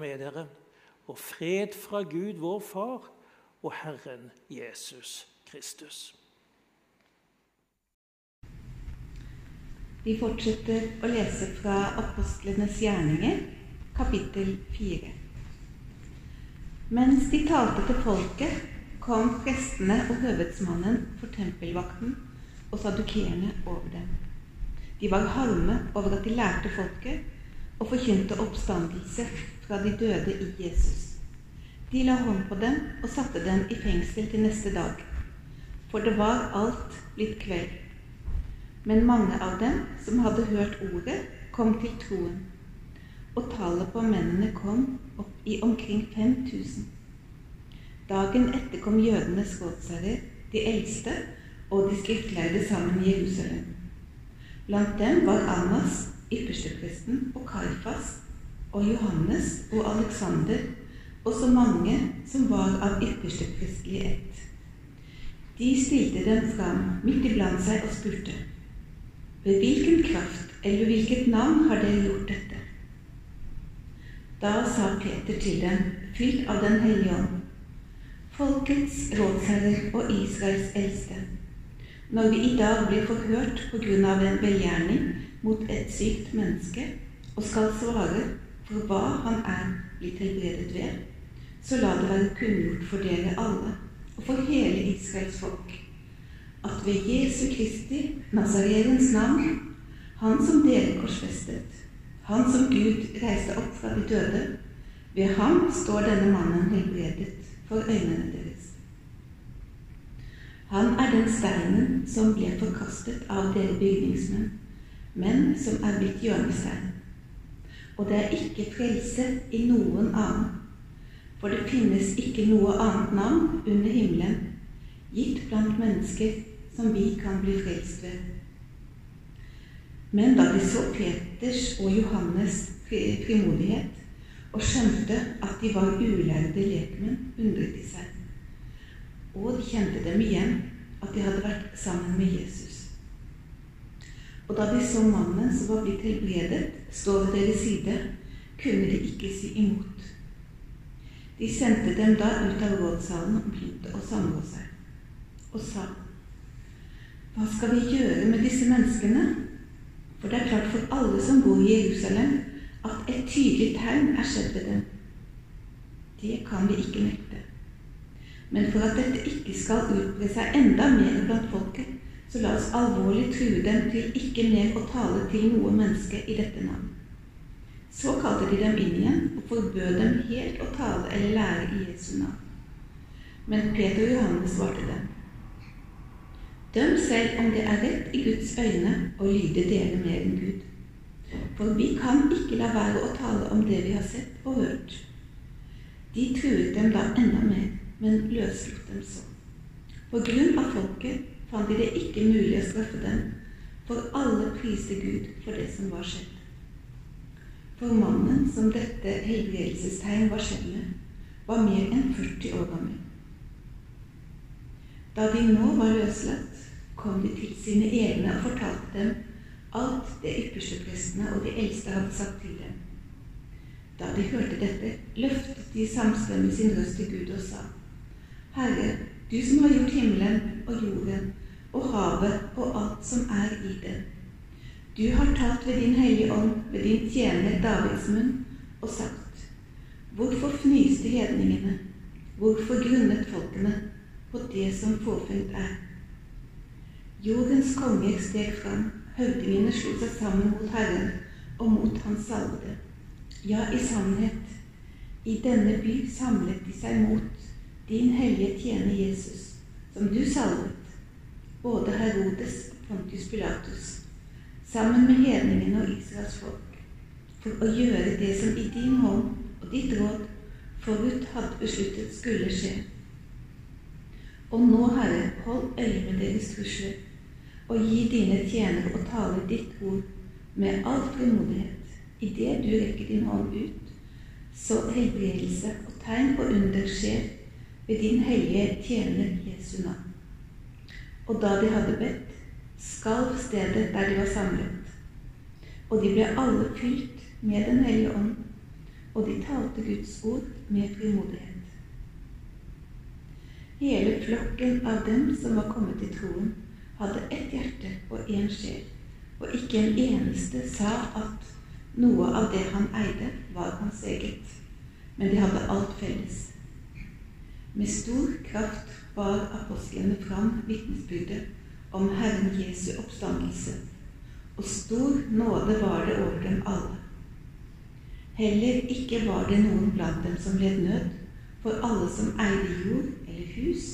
være med dere, og fred fra Gud, vår Far, og Herren Jesus Kristus. Vi fortsetter å lese fra Apostlenes gjerninger, kapittel 4. Mens de talte til folket, kom prestene og høvedsmannen for tempelvakten og sadukeerne over dem. De var harme over at de lærte folket og forkynte oppstandelse fra de døde i Jesus. De la hånd på dem og satte dem i fengsel til neste dag, for det var alt blitt kveld. Men mange av dem som hadde hørt ordet, kom til troen. Og tallet på mennene kom opp i omkring 5000. Dagen etter kom jødenes rådsherrer, de eldste og de skriftlærde sammen i Jerusalem. Blant dem var Annas, ypperstepresten, og Kaifas, og Johannes og Aleksander, og så mange som var av yppersteprestlig ett. De stilte dem fram midt iblant seg og spurte:" Ved hvilken kraft eller hvilket navn har dere gjort dette? Da sa Peter til dem, fylt av Den hellige ånd, folkets rådsherrer og Israels eldste, når vi i dag blir forhørt av en velgjerning mot et sykt menneske, og skal svare for hva han er blitt helbredet ved, så la det være kunngjort for dere alle og for hele Israels folk at ved Jesu Kristi, Nazarens navn, han som dere korsfestet, han som Gud reiste opp fra de døde, ved ham står denne mannen helbredet for øynene deres. Han er den steinen som ble forkastet av dere bygningsmenn, men som er blitt hjørnestein. Og det er ikke frelse i noen annen, for det finnes ikke noe annet navn under himmelen gitt blant mennesker som vi kan bli frelst ved. Men da de så Peters og Johannes frimodighet og skjønte at de var ulærde lekmenn, undret de seg. Og de kjente dem igjen, at de hadde vært sammen med Jesus. Og da de så mannen som var blitt helbredet, stå ved deres side, kunne de ikke si imot. De sendte dem da ut av rådssalen og begynte å samle seg, og sa:" Hva skal vi gjøre med disse menneskene? For det er klart for alle som bor i Jerusalem, at et tydelig tegn er skjedd ved dem. Det kan vi ikke nekte. Men for at dette ikke skal utbre seg enda mer blant folket, så la oss alvorlig true dem til ikke mer å tale til noe menneske i dette navn. Så kalte de dem inn igjen og forbød dem helt å tale eller lære i Jesu navn. Men Peter og Johannes svarte dem. Døm selv om det er rett i Guds øyne å lyde dere mer enn Gud. For vi kan ikke la være å tale om det vi har sett og hørt. De truet dem da enda mer, men løslot dem så. På grunn av folket fant de det ikke mulig å straffe dem, for alle priste Gud for det som var skjedd. For mannen som dette helbredelsestegn var skjedd med, var mer enn 40 år gammel. Da de nå var løslatt, kom de til sine egne og fortalte dem alt det ypperste prestene og de eldste hadde sagt til dem. Da de hørte dette, løftet de samstemmig sin røst til Gud og sa:" Herre, du som har gjort himmelen og jorden og havet og alt som er i det. Du har talt ved din hellige ånd, ved din tjener Davids munn, og sagt:" Hvorfor fnyste hedningene? Hvorfor grunnet folkene på det som forfengt er? Jordens konger steg fram, høvdingene slo seg sammen mot Herren og mot Hans salvede. Ja, i sannhet, i denne by samlet de seg mot din hellige tjener Jesus, som du salvet, både Herodes og Pontius Pilatus, sammen med hedningene og Israels folk, for å gjøre det som i din hånd og ditt råd forut hadde besluttet skulle skje. Og nå, Herre, hold øye med deres trusler og gi dine tjenere å tale ditt ord med all frimodighet. Idet du rekker din hånd ut, så helbredelse og tegn og under skjer ved din hellige tjener Jesu navn. Og da de hadde bedt, skalv stedet der de var samlet. Og de ble alle fylt med Den hellige ånd og de talte Guds ord med frimodighet. Hele flokken av dem som var kommet til troen, hadde ett hjerte og én sjel, og ikke en eneste sa at noe av det han eide, var hans eget, men de hadde alt felles. Med stor kraft bar apostlene fram vitnesbyrdet om Herren Jesu oppstandelse, og stor nåde var det over dem alle. Heller ikke var det noen blant dem som led nød, for alle som eide jord eller hus,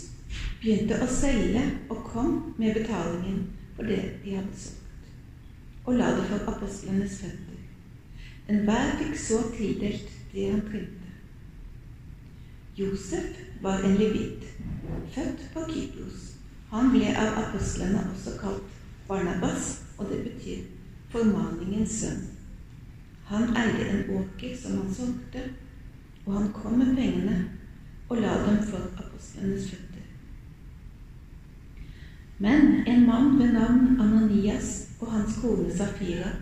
begynte å selge og kom med betalingen for det de hadde solgt, og la det for apostlenes føtter. Enhver fikk så tildelt det han trengte. Josef var en levit, født på Kypros. Han ble av apostlene også kalt Barnabas, og det betyr formaningens sønn. Han eide en åker som han solgte, og han kom med pengene og la dem for apostlenes føtter. Men en mann ved navn Ananias og hans kone Safira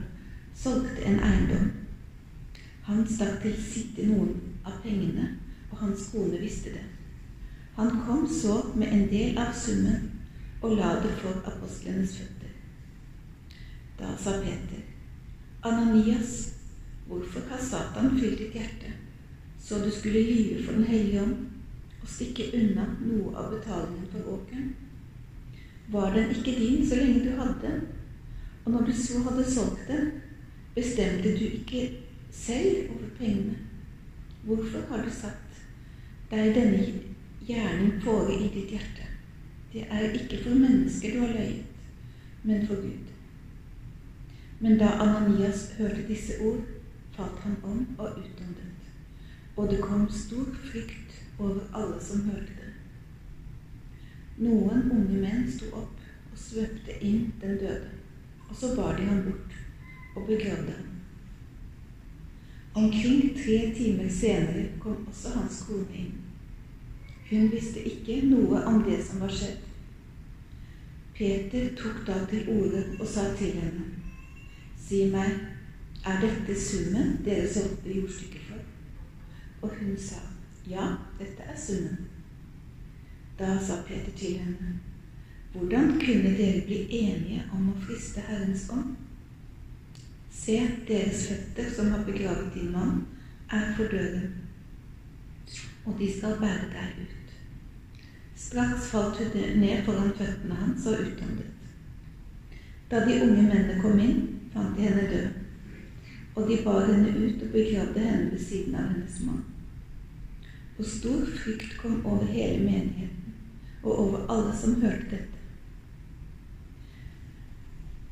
solgte en eiendom. Han stakk til side noen av pengene, og hans kone visste det. Han kom så med en del av summen og la det for apostlenes føtter. Da sa Peter, Ananias, hvorfor har Satan fylt ditt hjerte, så du skulle lyve for Den hellige ånd og stikke unna noe av betalingen for åkeren? Var den ikke din så lenge du hadde den? Og når du så hadde solgt den, bestemte du ikke selv over pengene. Hvorfor har du satt deg denne gjerning fore i ditt hjerte? Det er ikke for mennesker du har løyet, men for Gud. Men da Ananias hørte disse ord, falt han om og utåndet, og det kom stor frykt over alle som hørte det. Noen unge menn sto opp og svøpte inn den døde, og så bar de ham bort og begravde ham. Omkring tre timer senere kom også hans kone inn. Hun visste ikke noe om det som var skjedd. Peter tok da til orde og sa til henne, Si meg, er dette summen dere solgte jordstykket for? Og hun sa, Ja, dette er summen. Da sa Peter til henne, Hvordan kunne dere bli enige om å friste Herrens ånd? Se, deres føtter som har begravet din mann, er for døden, og de skal bære deg ut. Straks falt hun ned foran føttene hans og utåndet. Da de unge mennene kom inn, fant de henne død, og de bar henne ut og begravde henne ved siden av hennes mann. Og stor frykt kom over hele menigheten og over alle som hørte dette.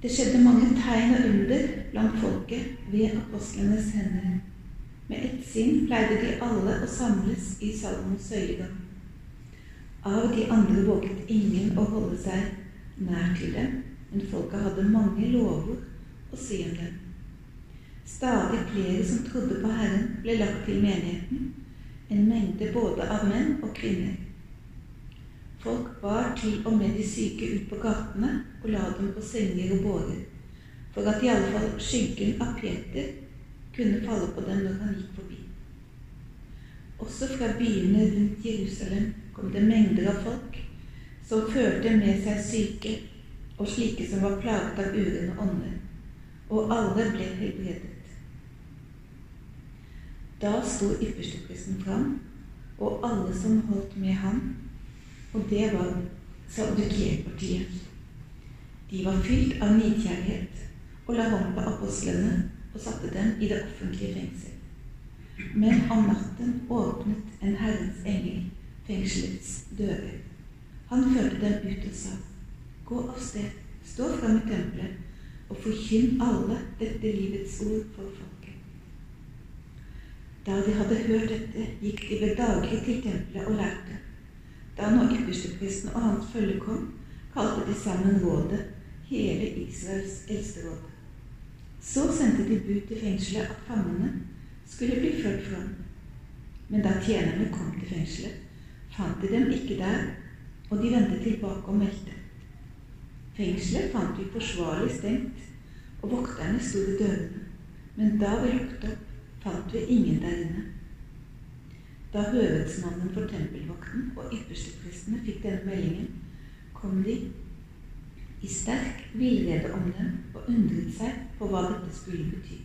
Det skjedde mange tegn og under blant folket ved apostlenes hender. Med ett sinn pleide de alle å samles i Salomos søylegam. Av de andre våget ingen å holde seg nær til dem, men folket hadde mange lover å si om dem. Stadig flere som trodde på Herren, ble lagt til menigheten, en mengde både av menn og kvinner. Folk bar til og med de syke ut på gatene og la dem på senger og bårer, for at i alle fall skyggen av Peter kunne falle på dem når han gikk forbi. Også fra byene rundt Jerusalem kom det mengder av folk som førte med seg syke og slike som var plaget av urene ånder, og alle ble helbredet. Da sto ypperstepresten fram, og alle som holdt med ham, og det var Sadukeerpartiet. De var fylt av nidkjærlighet og la hånd på apostlene og satte dem i det offentlige fengsel. Men om natten åpnet en Herrens engel fengselets dører. Han førte dem ut og sa, Gå av sted, stå fram i tempelet og forkynn alle dette livets ord for folket. Da de hadde hørt dette, gikk de ved daglig til tempelet og lærte. Da nå ypperstepresten og hans følge kom, kalte de sammen rådet, hele Israels eldsteråd. Så sendte de bud til fengselet at fangene skulle bli ført fram. Men da tjenerne kom til fengselet, fant de dem ikke der, og de vendte tilbake og meldte. Fengselet fant vi forsvarlig stengt, og vokterne sto ved dørene. Men da vi lukket opp, fant vi ingen der inne. Da høvedsmannen for tempelvakten og yppersteprestene fikk denne meldingen, kom de i sterk villrede om dem og undret seg på hva dette skulle bety.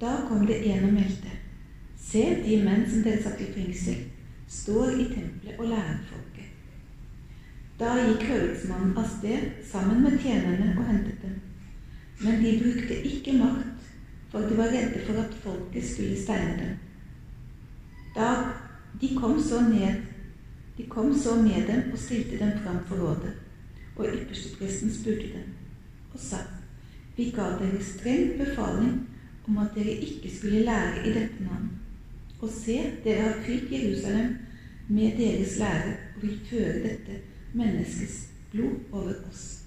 Da kom det en og meldte. Se, de menn som dere satt i fengsel, står i tempelet og lærer folket. Da gikk høvedsmannen av sted sammen med tjenerne og hentet dem. Men de brukte ikke makt, for de var redde for at folket skulle steine dem. Da de kom så ned, de kom så med dem og stilte dem fram for rådet. Og ypperstepresten spurte dem og sa, vi ga dere streng befaling om at dere ikke skulle lære i dette navn. Og se, dere har fylt Jerusalem med deres lære og vil føre dette menneskets blod over oss.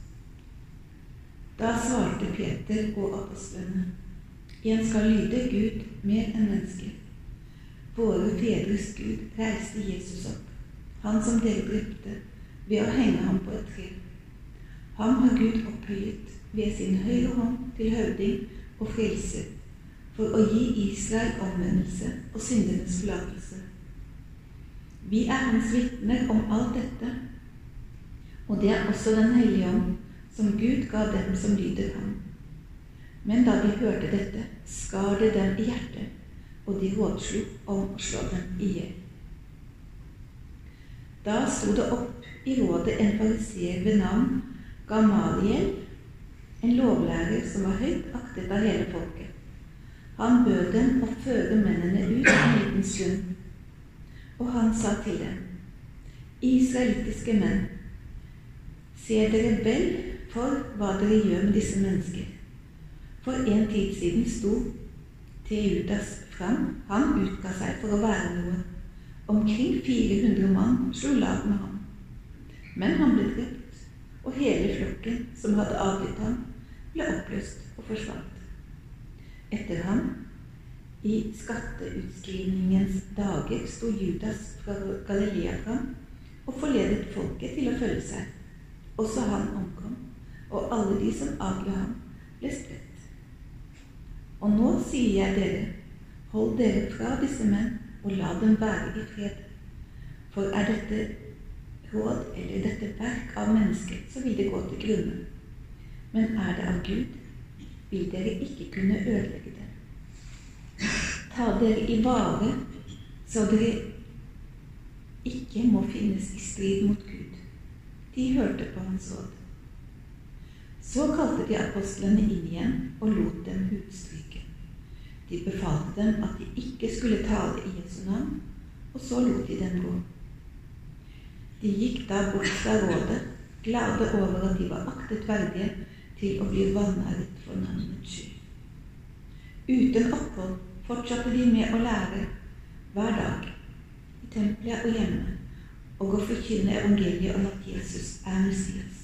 Da svarte Peter og apostlene, en skal lyde Gud mer enn mennesker. Våre fedres Gud reiste Jesus opp, han som dere drepte ved å henge ham på et tre. Ham har Gud opphøyet ved sin høyre hånd til høvding og frelser, for å gi Israel omvendelse og syndenes forlatelse. Vi er hans vitner om alt dette, og det er også Den hellige ånd, som Gud ga dem som lyder ham. Men da de hørte dette, skar det dem i hjertet, og de rådslo om å slå dem i hjel. Da sto det opp i rådet en fariseer ved navn Gamaliel, en lovlærer som var høyt aktet av hele folket. Han bød dem å føre mennene ut en liten stund og han sa til dem, israelske menn, ser dere vel for hva dere gjør med disse mennesker? For en tid siden sto Teudas fram. Han utga seg for å være noe. Omkring 400 mann slo lag med ham. Men han ble drept, og hele flokken som hadde adlydt ham, ble oppløst og forsvant. Etter ham i skatteutskrivningens dager sto Judas fra Galilea fram og forledet folket til å følge seg. Også han omkom, og alle de som adla ham, ble spredt. Og nå sier jeg dere, hold dere fra disse menn, og la dem være i fred. For er dette råd eller dette verk av mennesket, så vil det gå til grunne. Men er det av Gud, vil dere ikke kunne ødelegge det. Ta dere i vare, så dere ikke må finnes i strid mot Gud. De hørte på hans råd. Så kalte de apostlene inn igjen og lot dem utstryke. De befalte dem at de ikke skulle tale i Jesu navn, og så lot de dem gå. De gikk da bort fra rådet, glade over at de var aktet verdige til å bli vanæret for navnets skyld. Uten opphold fortsatte de med å lære hver dag i tempelet og hjemme og å forkynne evangeliet om at Jesus er Messias.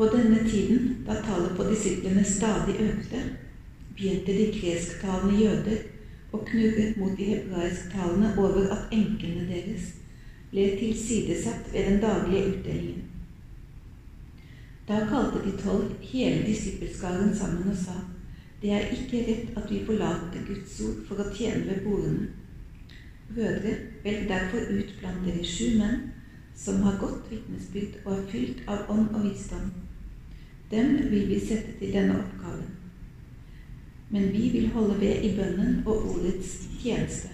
På denne tiden, da tallet på disiplene stadig økte, begynte de gresktalende jøder å knurre mot de hebraisktalende over at enkene deres ble tilsidesatt ved den daglige utdelingen. Da kalte de tolv hele disippelskaren sammen og sa:" Det er ikke rett at vi forlater Guds ord for å tjene ved bordene. Brødre, velg derfor ut blant dere sju menn som har godt vitnesbyrd og er fylt av ånd og visdom. Dem vil vi sette til denne oppgaven. Men vi vil holde ved i bønnen og ordets tjeneste.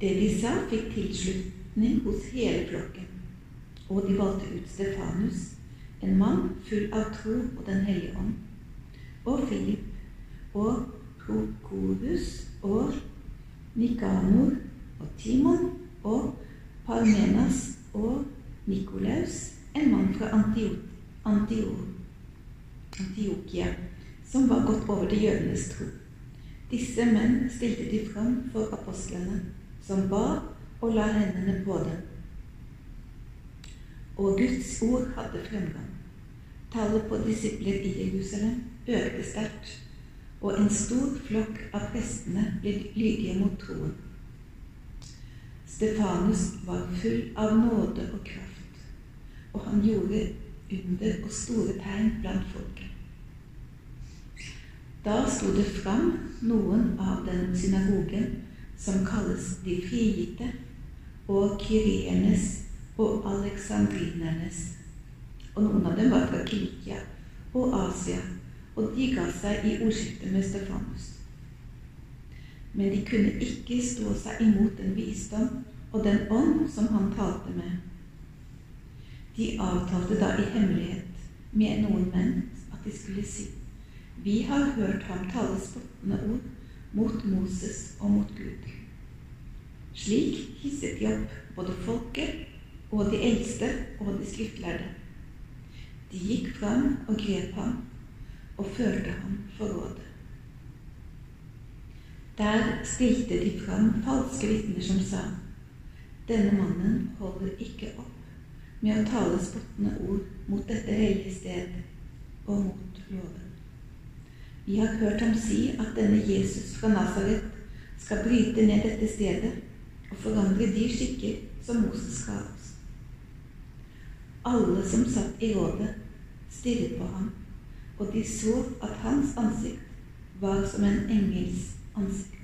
Det de sa, fikk tilslutning hos hele flokken, og de valgte ut Stefanus, en mann full av tro og Den hellige ånd og Philip og Prokodus og Nikanor og Timon og Parmenas og Nikolaus, en mann fra Antiokia, som var gått over til jødenes tro. Disse menn stilte de fram for apostlene, som ba og la hendene på dem. Og Guds ord hadde fremgang. Tallet på disipler i Jerusalem økte sterkt, og en stor flokk av prestene ble lydige mot troen. Stefanus var full av nåde og kraft, og han gjorde under og store tegn blant folket. Da sto det fram noen av den synagogen som kalles De frigitte, og kyrienes og aleksandrinernes. Og noen av dem var fra Kilikia og Asia, og de ga seg i ordskiftet med Stefanus. Men de kunne ikke stå seg imot den visdom og den ånd som han talte med. De avtalte da i hemmelighet med noen menn at de skulle si Vi har hørt ham tale spottende ord mot Moses og mot Gud. Slik hisset de opp både folket og de eldste og de skriftlærde. De gikk fram og grep ham og førte ham for rådet. Der stilte de fram falske vitner som sa denne mannen holder ikke opp med å tale spottende ord mot dette hellige sted og mot loven. Vi har hørt ham si at denne Jesus fra Nasaret skal bryte ned dette stedet og forandre de skikker som Moses ga oss. Alle som satt i rådet, stirret på ham, og de så at hans ansikt var som en engels ansikt.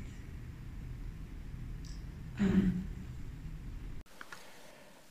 Amen.